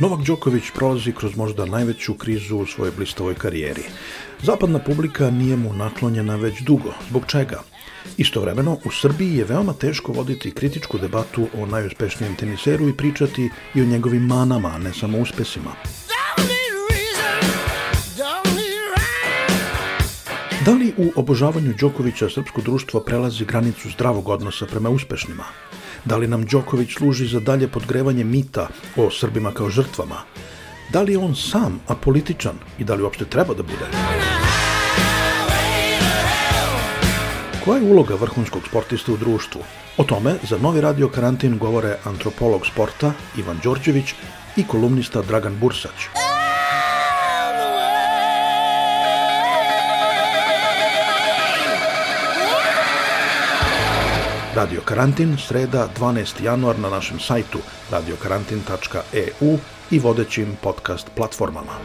Novak Đoković prolazi kroz možda najveću krizu u svojoj blistavoj karijeri. Zapadna publika nije mu naklonjena već dugo. Zbog čega? Istovremeno, u Srbiji je veoma teško voditi kritičku debatu o najuspešnijem teniseru i pričati i o njegovim manama, a ne samo uspesima. Da li u obožavanju Đokovića srpsko društvo prelazi granicu zdravog odnosa prema uspešnima? Da li nam Đoković služi za dalje podgrevanje mita o Srbima kao žrtvama? Da li je on sam apolitičan i da li uopšte treba da bude? Koja je uloga vrhunskog sportiste u društvu? O tome za Novi radio karantin govore antropolog sporta Ivan Đorđević i kolumnista Dragan Bursać. Radio Karantin, sreda 12. januar na našem sajtu radiokarantin.eu i vodećim podcast platformama.